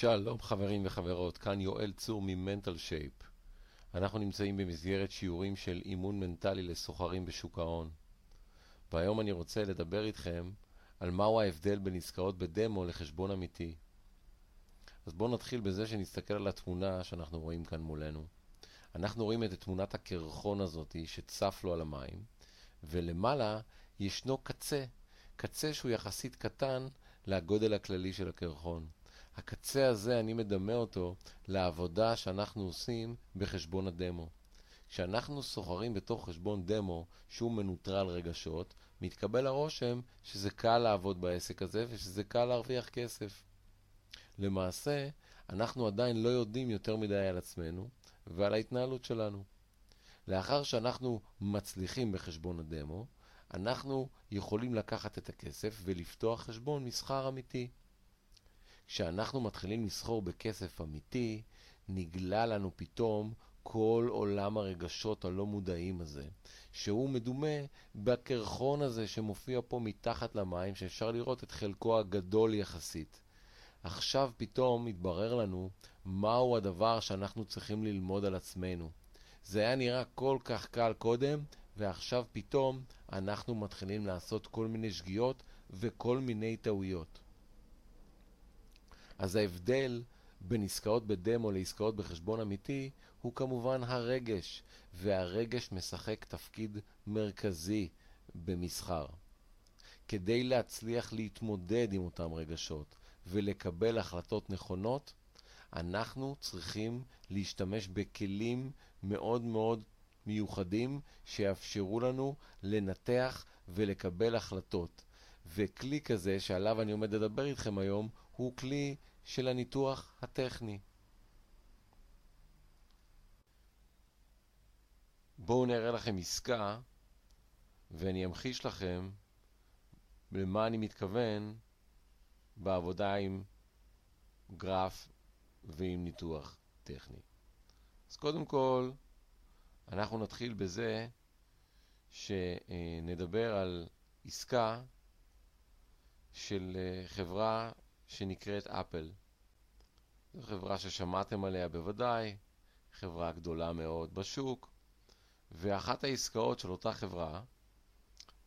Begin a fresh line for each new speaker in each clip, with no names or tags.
שלום חברים וחברות, כאן יואל צור ממנטל שייפ. אנחנו נמצאים במסגרת שיעורים של אימון מנטלי לסוחרים בשוק ההון. והיום אני רוצה לדבר איתכם על מהו ההבדל בין עסקאות בדמו לחשבון אמיתי. אז בואו נתחיל בזה שנסתכל על התמונה שאנחנו רואים כאן מולנו. אנחנו רואים את תמונת הקרחון הזאת שצף לו על המים, ולמעלה ישנו קצה, קצה שהוא יחסית קטן לגודל הכללי של הקרחון. הקצה הזה, אני מדמה אותו לעבודה שאנחנו עושים בחשבון הדמו. כשאנחנו סוחרים בתוך חשבון דמו שהוא מנוטרל רגשות, מתקבל הרושם שזה קל לעבוד בעסק הזה ושזה קל להרוויח כסף. למעשה, אנחנו עדיין לא יודעים יותר מדי על עצמנו ועל ההתנהלות שלנו. לאחר שאנחנו מצליחים בחשבון הדמו, אנחנו יכולים לקחת את הכסף ולפתוח חשבון מסחר אמיתי. כשאנחנו מתחילים לסחור בכסף אמיתי, נגלה לנו פתאום כל עולם הרגשות הלא מודעים הזה, שהוא מדומה בקרחון הזה שמופיע פה מתחת למים, שאפשר לראות את חלקו הגדול יחסית. עכשיו פתאום מתברר לנו מהו הדבר שאנחנו צריכים ללמוד על עצמנו. זה היה נראה כל כך קל קודם, ועכשיו פתאום אנחנו מתחילים לעשות כל מיני שגיאות וכל מיני טעויות. אז ההבדל בין עסקאות בדמו לעסקאות בחשבון אמיתי הוא כמובן הרגש, והרגש משחק תפקיד מרכזי במסחר. כדי להצליח להתמודד עם אותם רגשות ולקבל החלטות נכונות, אנחנו צריכים להשתמש בכלים מאוד מאוד מיוחדים שיאפשרו לנו לנתח ולקבל החלטות. וכלי כזה שעליו אני עומד לדבר איתכם היום הוא כלי של הניתוח הטכני. בואו נראה לכם עסקה ואני אמחיש לכם למה אני מתכוון בעבודה עם גרף ועם ניתוח טכני. אז קודם כל, אנחנו נתחיל בזה שנדבר על עסקה של אה, חברה שנקראת אפל. זו חברה ששמעתם עליה בוודאי, חברה גדולה מאוד בשוק, ואחת העסקאות של אותה חברה,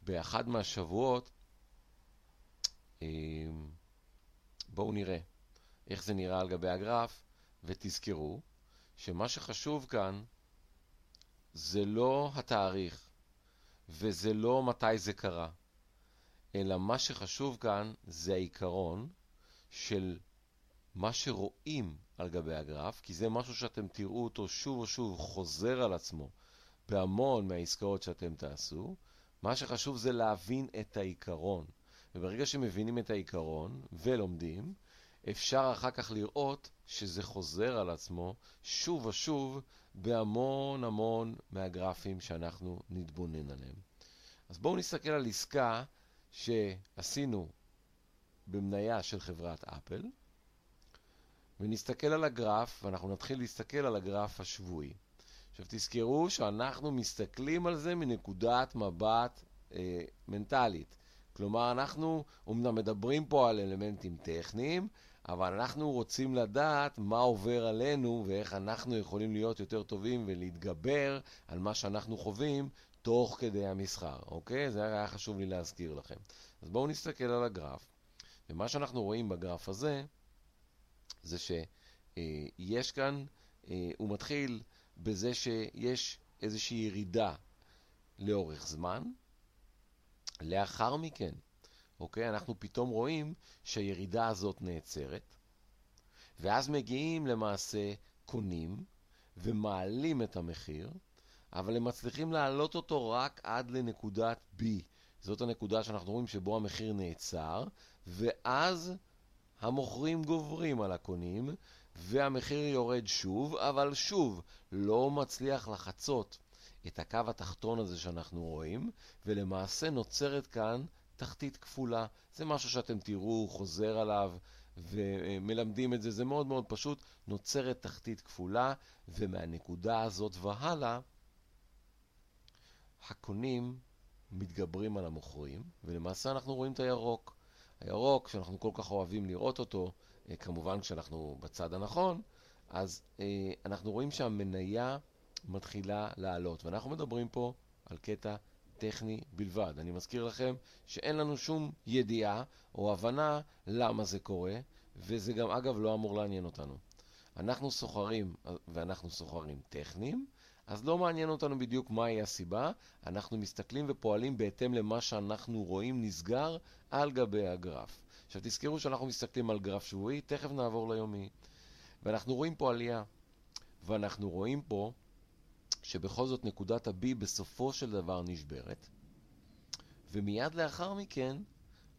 באחד מהשבועות, אה, בואו נראה איך זה נראה על גבי הגרף, ותזכרו שמה שחשוב כאן זה לא התאריך, וזה לא מתי זה קרה, אלא מה שחשוב כאן זה העיקרון של מה שרואים על גבי הגרף, כי זה משהו שאתם תראו אותו שוב ושוב חוזר על עצמו בהמון מהעסקאות שאתם תעשו. מה שחשוב זה להבין את העיקרון. וברגע שמבינים את העיקרון ולומדים, אפשר אחר כך לראות שזה חוזר על עצמו שוב ושוב בהמון המון מהגרפים שאנחנו נתבונן עליהם. אז בואו נסתכל על עסקה שעשינו במניה של חברת אפל, ונסתכל על הגרף, ואנחנו נתחיל להסתכל על הגרף השבועי. עכשיו תזכרו שאנחנו מסתכלים על זה מנקודת מבט אה, מנטלית. כלומר, אנחנו אומנם מדברים פה על אלמנטים טכניים, אבל אנחנו רוצים לדעת מה עובר עלינו ואיך אנחנו יכולים להיות יותר טובים ולהתגבר על מה שאנחנו חווים תוך כדי המסחר, אוקיי? זה היה חשוב לי להזכיר לכם. אז בואו נסתכל על הגרף, ומה שאנחנו רואים בגרף הזה, זה שיש כאן, אה, הוא מתחיל בזה שיש איזושהי ירידה לאורך זמן. לאחר מכן, אוקיי, אנחנו פתאום רואים שהירידה הזאת נעצרת, ואז מגיעים למעשה קונים ומעלים את המחיר, אבל הם מצליחים להעלות אותו רק עד לנקודת B. זאת הנקודה שאנחנו רואים שבו המחיר נעצר, ואז המוכרים גוברים על הקונים, והמחיר יורד שוב, אבל שוב, לא מצליח לחצות את הקו התחתון הזה שאנחנו רואים, ולמעשה נוצרת כאן תחתית כפולה. זה משהו שאתם תראו, חוזר עליו, ומלמדים את זה, זה מאוד מאוד פשוט. נוצרת תחתית כפולה, ומהנקודה הזאת והלאה, הקונים מתגברים על המוכרים, ולמעשה אנחנו רואים את הירוק. הירוק, שאנחנו כל כך אוהבים לראות אותו, אה, כמובן כשאנחנו בצד הנכון, אז אה, אנחנו רואים שהמניה מתחילה לעלות. ואנחנו מדברים פה על קטע טכני בלבד. אני מזכיר לכם שאין לנו שום ידיעה או הבנה למה זה קורה, וזה גם אגב לא אמור לעניין אותנו. אנחנו סוחרים, ואנחנו סוחרים טכניים, אז לא מעניין אותנו בדיוק מהי הסיבה, אנחנו מסתכלים ופועלים בהתאם למה שאנחנו רואים נסגר על גבי הגרף. עכשיו תזכרו שאנחנו מסתכלים על גרף שבועי, תכף נעבור ליומי. ואנחנו רואים פה עלייה, ואנחנו רואים פה שבכל זאת נקודת ה-B בסופו של דבר נשברת, ומיד לאחר מכן,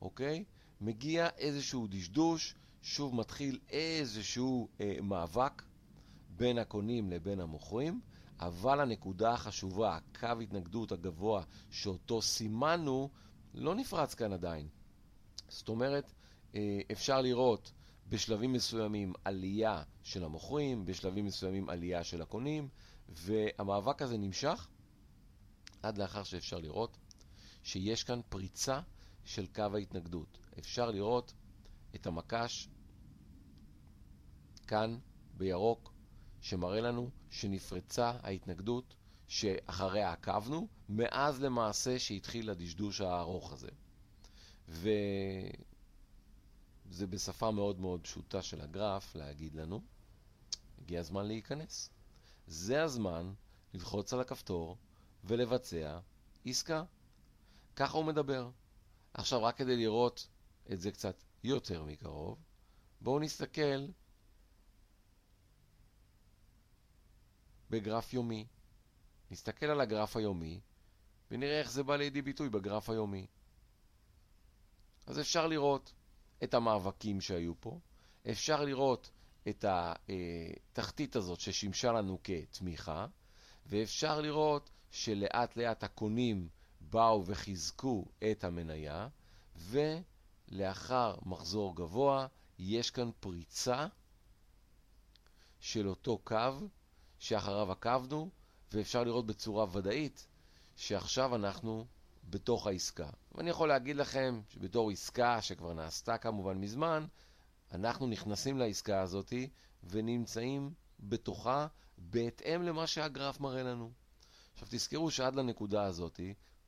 אוקיי, מגיע איזשהו דשדוש, שוב מתחיל איזשהו אה, מאבק בין הקונים לבין המוכרים, אבל הנקודה החשובה, הקו התנגדות הגבוה שאותו סימנו, לא נפרץ כאן עדיין. זאת אומרת, אה, אפשר לראות בשלבים מסוימים עלייה של המוכרים, בשלבים מסוימים עלייה של הקונים, והמאבק הזה נמשך עד לאחר שאפשר לראות שיש כאן פריצה של קו ההתנגדות. אפשר לראות את המקש כאן בירוק, שמראה לנו שנפרצה ההתנגדות שאחריה עקבנו, מאז למעשה שהתחיל הדשדוש הארוך הזה. וזה בשפה מאוד מאוד פשוטה של הגרף להגיד לנו, הגיע הזמן להיכנס. זה הזמן ללחוץ על הכפתור ולבצע עסקה. ככה הוא מדבר. עכשיו, רק כדי לראות את זה קצת יותר מקרוב, בואו נסתכל בגרף יומי. נסתכל על הגרף היומי ונראה איך זה בא לידי ביטוי בגרף היומי. אז אפשר לראות את המאבקים שהיו פה, אפשר לראות את התחתית הזאת ששימשה לנו כתמיכה, ואפשר לראות שלאט לאט הקונים באו וחיזקו את המניה, ולאחר מחזור גבוה יש כאן פריצה של אותו קו שאחריו עקבנו, ואפשר לראות בצורה ודאית שעכשיו אנחנו בתוך העסקה. ואני יכול להגיד לכם שבתור עסקה שכבר נעשתה כמובן מזמן, אנחנו נכנסים לעסקה הזאת ונמצאים בתוכה בהתאם למה שהגרף מראה לנו. עכשיו תזכרו שעד לנקודה הזאת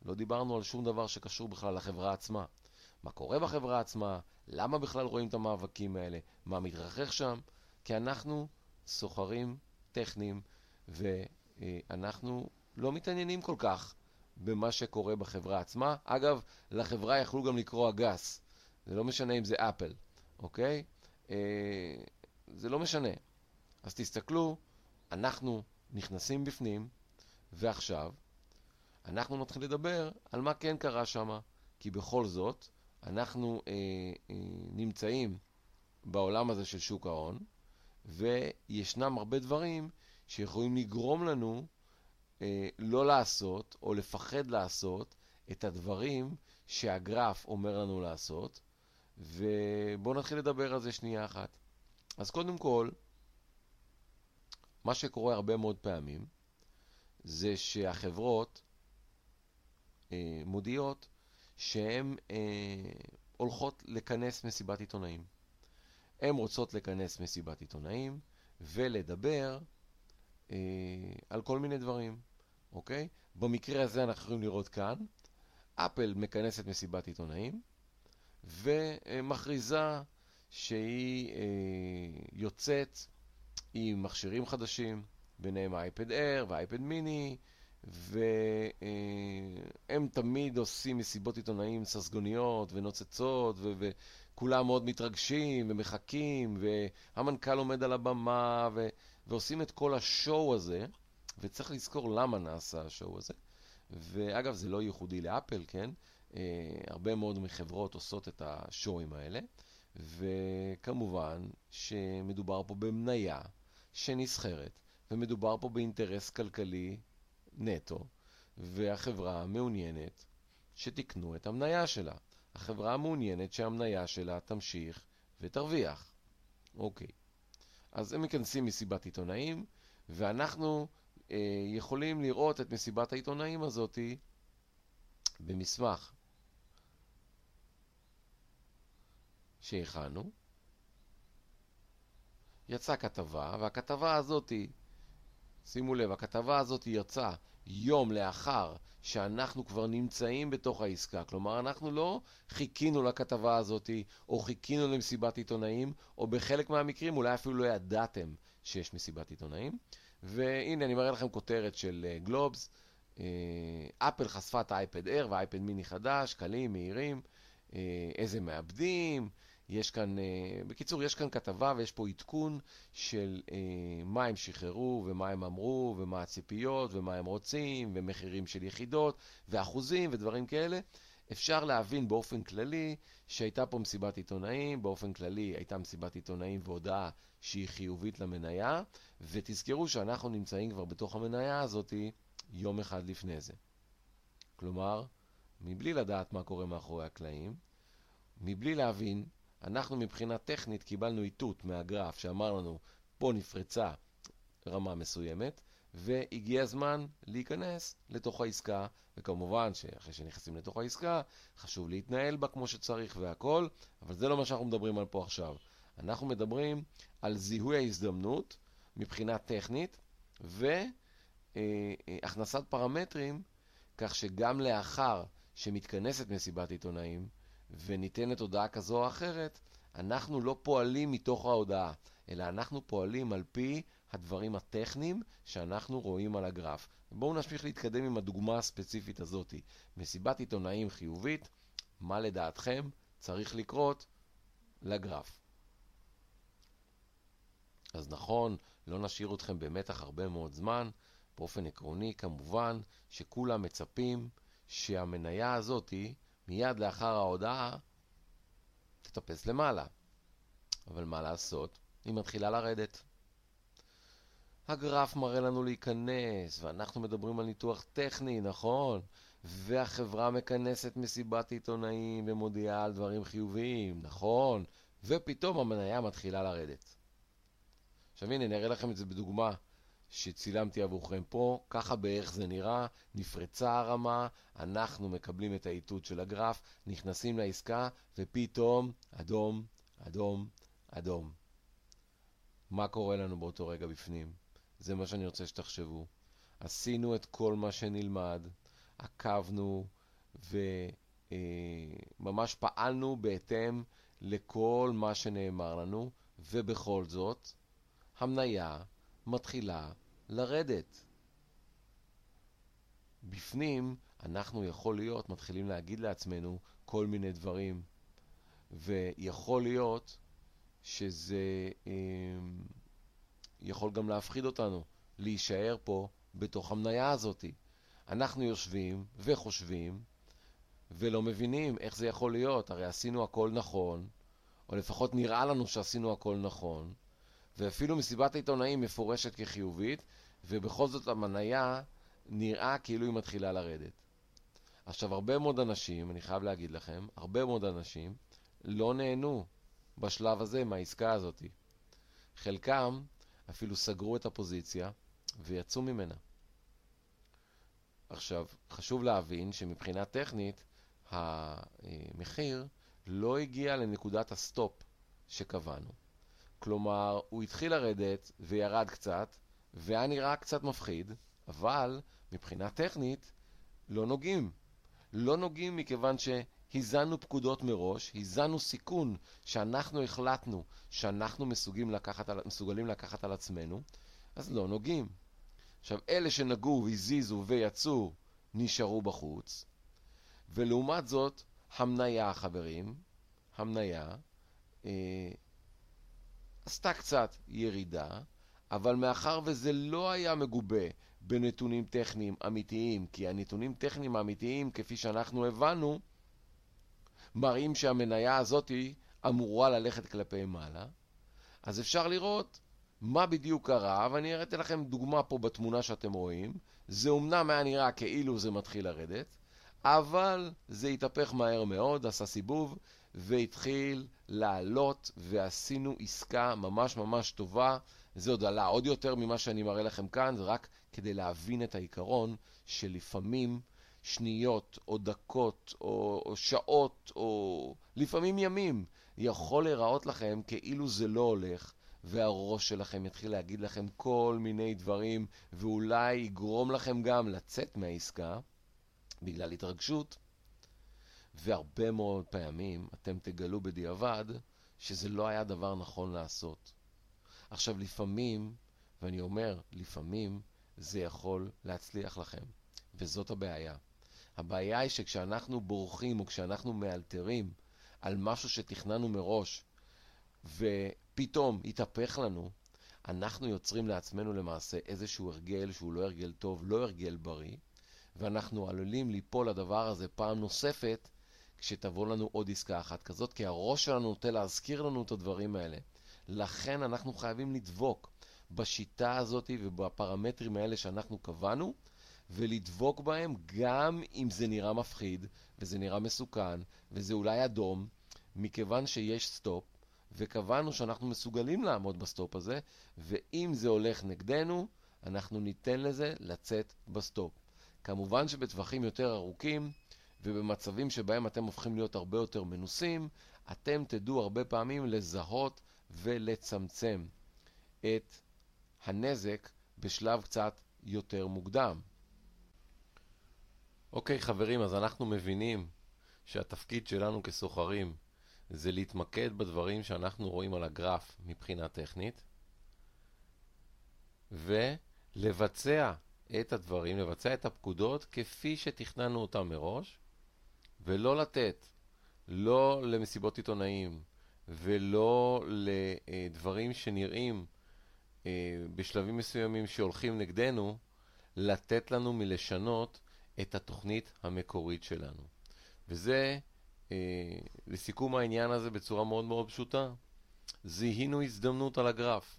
לא דיברנו על שום דבר שקשור בכלל לחברה עצמה. מה קורה בחברה עצמה, למה בכלל רואים את המאבקים האלה, מה מתרחש שם, כי אנחנו סוחרים טכניים ואנחנו לא מתעניינים כל כך במה שקורה בחברה עצמה. אגב, לחברה יכלו גם לקרוא הגס, זה לא משנה אם זה אפל, אוקיי? אה, זה לא משנה. אז תסתכלו, אנחנו נכנסים בפנים, ועכשיו אנחנו נתחיל לדבר על מה כן קרה שם, כי בכל זאת אנחנו אה, אה, נמצאים בעולם הזה של שוק ההון, וישנם הרבה דברים שיכולים לגרום לנו אה, לא לעשות, או לפחד לעשות, את הדברים שהגרף אומר לנו לעשות, ובואו נתחיל לדבר על זה שנייה אחת. אז קודם כל, מה שקורה הרבה מאוד פעמים, זה שהחברות אה, מודיעות שהן אה, הולכות לכנס מסיבת עיתונאים. הן רוצות לכנס מסיבת עיתונאים ולדבר אה, על כל מיני דברים, אוקיי? במקרה הזה אנחנו יכולים לראות כאן, אפל מכנסת מסיבת עיתונאים, ומכריזה שהיא אה, יוצאת עם מכשירים חדשים, ביניהם האייפד אייר והאייפד מיני, והם תמיד עושים מסיבות עיתונאים ססגוניות ונוצצות, ו- וכולם מאוד מתרגשים ומחכים, והמנכ"ל עומד על הבמה, ו- ועושים את כל השואו הזה, וצריך לזכור למה נעשה השואו הזה. ואגב, זה לא ייחודי לאפל, כן? אה, הרבה מאוד מחברות עושות את השואים האלה, וכמובן שמדובר פה במניה שנסחרת, ומדובר פה באינטרס כלכלי נטו, והחברה מעוניינת שתקנו את המניה שלה. החברה מעוניינת שהמניה שלה תמשיך ותרוויח. אוקיי. אז הם מכנסים מסיבת עיתונאים, ואנחנו אה, יכולים לראות את מסיבת העיתונאים הזאתי במסמך שהכנו. יצאה כתבה, והכתבה הזאת, שימו לב, הכתבה הזאת יצאה יום לאחר שאנחנו כבר נמצאים בתוך העסקה. כלומר, אנחנו לא חיכינו לכתבה הזאת, או חיכינו למסיבת עיתונאים, או בחלק מהמקרים אולי אפילו לא ידעתם שיש מסיבת עיתונאים. והנה, אני מראה לכם כותרת של גלובס. אה, אפל חשפה את האייפד אייר והאייפד מיני חדש, קלים, מהירים, אה, איזה מעבדים. יש כאן, אה, בקיצור, יש כאן כתבה ויש פה עדכון של מה הם שחררו ומה הם אמרו ומה הציפיות ומה הם רוצים ומחירים של יחידות ואחוזים ודברים כאלה. אפשר להבין באופן כללי שהייתה פה מסיבת עיתונאים, באופן כללי הייתה מסיבת עיתונאים והודעה שהיא חיובית למניה, ותזכרו שאנחנו נמצאים כבר בתוך המניה הזאת יום אחד לפני זה. כלומר, מבלי לדעת מה קורה מאחורי הקלעים, מבלי להבין, אנחנו מבחינה טכנית קיבלנו איתות מהגרף שאמר לנו, פה נפרצה רמה מסוימת, והגיע הזמן להיכנס לתוך העסקה, וכמובן שאחרי שנכנסים לתוך העסקה, חשוב להתנהל בה כמו שצריך והכל, אבל זה לא מה שאנחנו מדברים על פה עכשיו. אנחנו מדברים על זיהוי ההזדמנות מבחינה טכנית, והכנסת פרמטרים, כך שגם לאחר שמתכנסת מסיבת עיתונאים, וניתנת הודעה כזו או אחרת, אנחנו לא פועלים מתוך ההודעה, אלא אנחנו פועלים על פי הדברים הטכניים שאנחנו רואים על הגרף. בואו נמשיך להתקדם עם הדוגמה הספציפית הזאת. מסיבת עיתונאים חיובית, מה לדעתכם צריך לקרות לגרף? אז נכון, לא נשאיר אתכם במתח הרבה מאוד זמן. באופן עקרוני, כמובן, שכולם מצפים שהמניה הזאת, מיד לאחר ההודעה, תטפס למעלה. אבל מה לעשות? היא מתחילה לרדת. הגרף מראה לנו להיכנס, ואנחנו מדברים על ניתוח טכני, נכון? והחברה מכנסת מסיבת עיתונאים ומודיעה על דברים חיוביים, נכון? ופתאום המניה מתחילה לרדת. עכשיו הנה, אני אראה לכם את זה בדוגמה שצילמתי עבורכם פה, ככה בערך זה נראה, נפרצה הרמה, אנחנו מקבלים את האיתות של הגרף, נכנסים לעסקה, ופתאום אדום, אדום, אדום. מה קורה לנו באותו רגע בפנים? זה מה שאני רוצה שתחשבו. עשינו את כל מה שנלמד, עקבנו וממש אה, פעלנו בהתאם לכל מה שנאמר לנו, ובכל זאת, המניה מתחילה לרדת. בפנים אנחנו יכול להיות מתחילים להגיד לעצמנו כל מיני דברים, ויכול להיות שזה אה, יכול גם להפחיד אותנו, להישאר פה בתוך המניה הזאת. אנחנו יושבים וחושבים ולא מבינים איך זה יכול להיות, הרי עשינו הכל נכון, או לפחות נראה לנו שעשינו הכל נכון, ואפילו מסיבת העיתונאים מפורשת כחיובית, ובכל זאת המניה נראה כאילו היא מתחילה לרדת. עכשיו, הרבה מאוד אנשים, אני חייב להגיד לכם, הרבה מאוד אנשים לא נהנו בשלב הזה מהעסקה הזאת. חלקם אפילו סגרו את הפוזיציה ויצאו ממנה. עכשיו, חשוב להבין שמבחינה טכנית, המחיר לא הגיע לנקודת ה stop שקבענו. כלומר, הוא התחיל לרדת וירד קצת, והיה נראה קצת מפחיד, אבל מבחינה טכנית לא נוגעים. לא נוגעים מכיוון שהזנו פקודות מראש, הזנו סיכון שאנחנו החלטנו שאנחנו מסוגלים לקחת על, מסוגלים לקחת על עצמנו, אז לא נוגעים. עכשיו, אלה שנגעו והזיזו ויצאו, נשארו בחוץ, ולעומת זאת, המניה, חברים, המניה, אה, עשתה קצת ירידה, אבל מאחר וזה לא היה מגובה בנתונים טכניים אמיתיים, כי הנתונים טכניים האמיתיים, כפי שאנחנו הבנו, מראים שהמניה הזאת אמורה ללכת כלפי מעלה, אז אפשר לראות מה בדיוק קרה, ואני אראתי לכם דוגמה פה בתמונה שאתם רואים. זה אומנם היה נראה כאילו זה מתחיל לרדת, אבל זה התהפך מהר מאוד, עשה סיבוב, והתחיל לעלות, ועשינו עסקה ממש ממש טובה. זה עוד עלה עוד יותר ממה שאני מראה לכם כאן, זה רק כדי להבין את העיקרון שלפעמים שניות או דקות או, או שעות או לפעמים ימים יכול להיראות לכם כאילו זה לא הולך, והראש שלכם יתחיל להגיד לכם כל מיני דברים, ואולי יגרום לכם גם לצאת מהעסקה בגלל התרגשות. והרבה מאוד פעמים אתם תגלו בדיעבד שזה לא היה דבר נכון לעשות. עכשיו, לפעמים, ואני אומר, לפעמים זה יכול להצליח לכם, וזאת הבעיה. הבעיה היא שכשאנחנו בורחים או כשאנחנו מאלתרים על משהו שתכננו מראש, ופתאום התהפך לנו, אנחנו יוצרים לעצמנו למעשה איזשהו הרגל שהוא לא הרגל טוב, לא הרגל בריא, ואנחנו עלולים ליפול לדבר הזה פעם נוספת כשתבוא לנו עוד עסקה אחת כזאת, כי הראש שלנו נוטה להזכיר לנו את הדברים האלה. לכן אנחנו חייבים לדבוק בשיטה הזאת ובפרמטרים האלה שאנחנו קבענו, ולדבוק בהם גם אם זה נראה מפחיד, וזה נראה מסוכן, וזה אולי אדום, מכיוון שיש stop, וקבענו שאנחנו מסוגלים לעמוד ב stop הזה, ואם זה הולך נגדנו, אנחנו ניתן לזה לצאת ב stop. כמובן שבטווחים יותר ארוכים, ובמצבים שבהם אתם הופכים להיות הרבה יותר מנוסים, אתם תדעו הרבה פעמים לזהות ולצמצם את הנזק בשלב קצת יותר מוקדם. אוקיי חברים, אז אנחנו מבינים שהתפקיד שלנו כסוחרים זה להתמקד בדברים שאנחנו רואים על הגרף מבחינה טכנית ולבצע את הדברים, לבצע את הפקודות כפי שתכננו אותם מראש ולא לתת לא למסיבות עיתונאים ולא לדברים שנראים אה, בשלבים מסוימים שהולכים נגדנו, לתת לנו מלשנות את התוכנית המקורית שלנו. וזה, אה, לסיכום העניין הזה בצורה מאוד מאוד פשוטה, זיהינו הזדמנות על הגרף.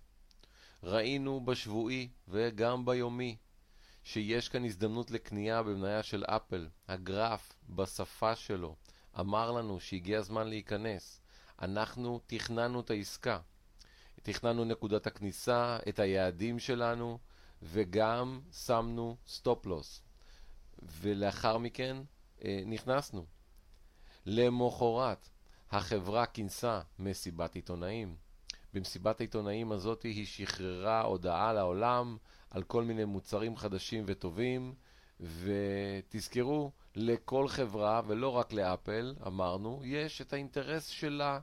ראינו בשבועי וגם ביומי שיש כאן הזדמנות לקנייה במניה של אפל. הגרף בשפה שלו אמר לנו שהגיע הזמן להיכנס. אנחנו תכננו את העסקה. תכננו נקודת הכניסה, את היעדים שלנו, וגם שמנו סטופ לוס. ולאחר מכן אה, נכנסנו. למחרת, החברה כינסה מסיבת עיתונאים. במסיבת העיתונאים הזאת היא שחררה הודעה לעולם על כל מיני מוצרים חדשים וטובים, ותזכרו, לכל חברה, ולא רק לאפל, אמרנו, יש את האינטרס שלה,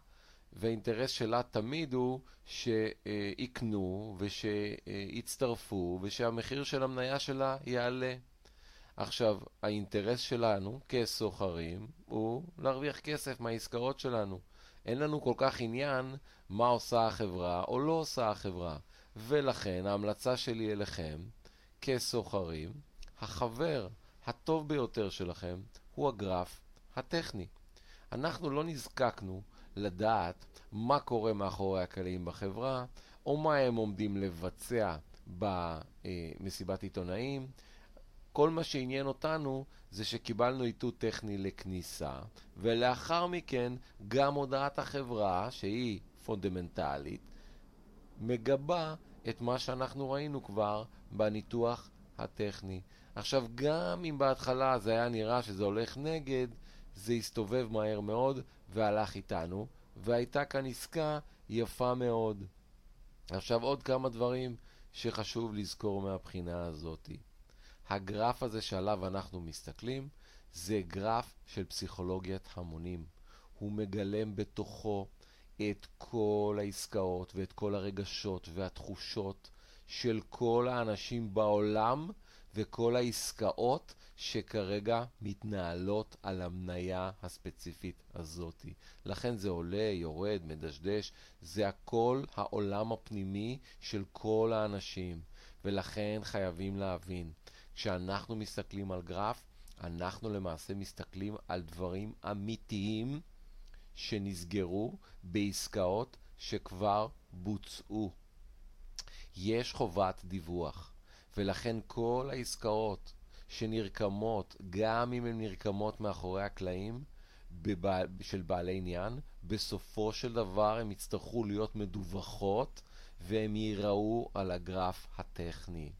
והאינטרס שלה תמיד הוא שיקנו ושיצטרפו ושהמחיר של המניה שלה יעלה. עכשיו, האינטרס שלנו כסוחרים הוא להרוויח כסף מהעסקאות שלנו. אין לנו כל כך עניין מה עושה החברה או לא עושה החברה. ולכן ההמלצה שלי אליכם, כסוחרים, החבר הטוב ביותר שלכם הוא הגרף הטכני. אנחנו לא נזקקנו לדעת מה קורה מאחורי הקלעים בחברה, או מה הם עומדים לבצע במסיבת עיתונאים. כל מה שעניין אותנו זה שקיבלנו איתות טכני לכניסה, ולאחר מכן גם הודעת החברה, שהיא פונדמנטלית, מגבה את מה שאנחנו ראינו כבר בניתוח הטכני. עכשיו, גם אם בהתחלה זה היה נראה שזה הולך נגד, זה הסתובב מהר מאוד והלך איתנו, והייתה כאן עסקה יפה מאוד. עכשיו עוד כמה דברים שחשוב לזכור מהבחינה הזאת. הגרף הזה שעליו אנחנו מסתכלים זה גרף של פסיכולוגיית המונים. הוא מגלם בתוכו את כל העסקאות ואת כל הרגשות והתחושות של כל האנשים בעולם וכל העסקאות שכרגע מתנהלות על המניה הספציפית הזאת. לכן זה עולה, יורד, מדשדש, זה הכל העולם הפנימי של כל האנשים. ולכן חייבים להבין, כשאנחנו מסתכלים על גרף, אנחנו למעשה מסתכלים על דברים אמיתיים שנסגרו בעסקאות שכבר בוצעו. יש חובת דיווח, ולכן כל העסקאות שנרקמות, גם אם הן נרקמות מאחורי הקלעים בבעל, של בעלי עניין, בסופו של דבר הן יצטרכו להיות מדווחות והן ייראו על הגרף הטכני.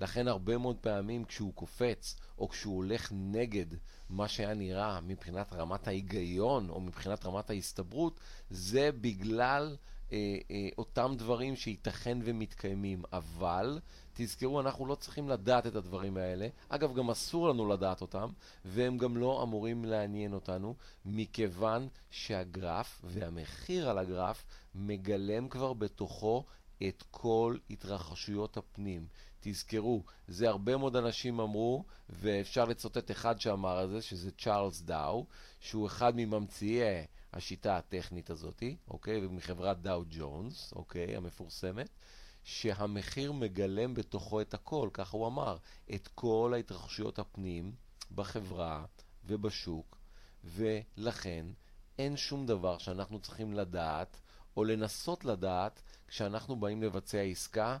לכן הרבה מאוד פעמים כשהוא קופץ, או כשהוא הולך נגד מה שהיה נראה מבחינת רמת ההיגיון, או מבחינת רמת ההסתברות, זה בגלל אה, אה, אותם דברים שייתכן ומתקיימים. אבל תזכרו, אנחנו לא צריכים לדעת את הדברים האלה. אגב, גם אסור לנו לדעת אותם, והם גם לא אמורים לעניין אותנו, מכיוון שהגרף והמחיר על הגרף מגלם כבר בתוכו את כל התרחשויות הפנים. תזכרו, זה הרבה מאוד אנשים אמרו, ואפשר לצטט אחד שאמר את זה, שזה צ'ארלס דאו, שהוא אחד מממציאי השיטה הטכנית הזאתי, אוקיי? מחברת דאו ג'ונס, אוקיי? המפורסמת. שהמחיר מגלם בתוכו את הכל, ככה הוא אמר, את כל ההתרחשויות הפנים בחברה ובשוק, ולכן אין שום דבר שאנחנו צריכים לדעת או לנסות לדעת כשאנחנו באים לבצע עסקה,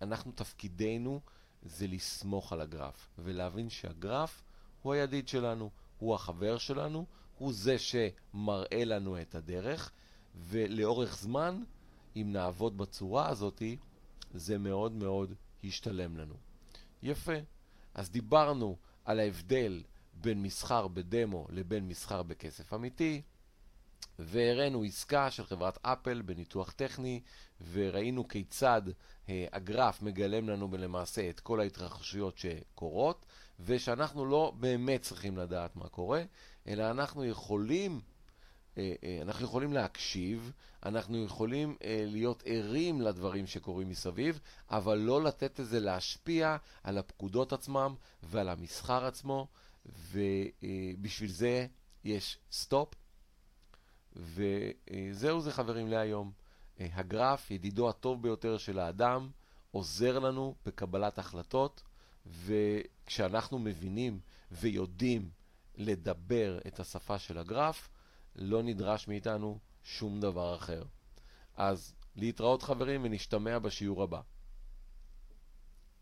ואנחנו, תפקידנו זה לסמוך על הגרף, ולהבין שהגרף הוא הידיד שלנו, הוא החבר שלנו, הוא זה שמראה לנו את הדרך, ולאורך זמן אם נעבוד בצורה הזאת, זה מאוד מאוד ישתלם לנו. יפה. אז דיברנו על ההבדל בין מסחר בדמו לבין מסחר בכסף אמיתי, והראינו עסקה של חברת אפל בניתוח טכני, וראינו כיצד אה, הגרף מגלם לנו למעשה את כל ההתרחשויות שקורות, ושאנחנו לא באמת צריכים לדעת מה קורה, אלא אנחנו יכולים אה, אה, אנחנו יכולים להקשיב, אנחנו יכולים להיות ערים לדברים שקורים מסביב, אבל לא לתת לזה להשפיע על הפקודות עצמם ועל המסחר עצמו, ובשביל זה יש סטופ. וזהו זה חברים להיום. הגרף, ידידו הטוב ביותר של האדם, עוזר לנו בקבלת החלטות, וכשאנחנו מבינים ויודעים לדבר את השפה של הגרף, לא נדרש מאיתנו שום דבר אחר. אז להתראות חברים ונשתמע בשיעור הבא.